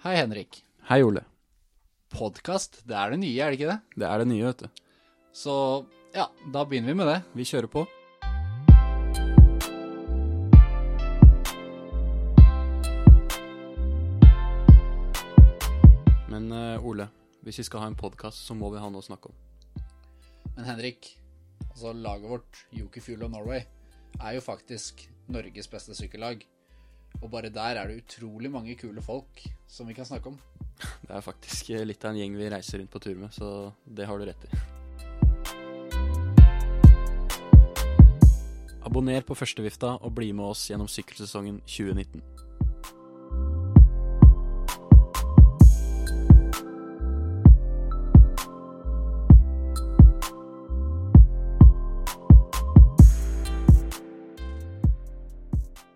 Hei, Henrik. Hei, Ole. Podkast, det er det nye, er det ikke det? Det er det nye, vet du. Så ja, da begynner vi med det. Vi kjører på. Men uh, Ole, hvis vi skal ha en podkast, så må vi ha noe å snakke om. Men Henrik, altså laget vårt, Yuki Fuel of Norway, er jo faktisk Norges beste sykkellag. Og bare der er det utrolig mange kule folk som vi kan snakke om. Det er faktisk litt av en gjeng vi reiser rundt på tur med, så det har du rett i. Abonner på Førstevifta og bli med oss gjennom sykkelsesongen 2019.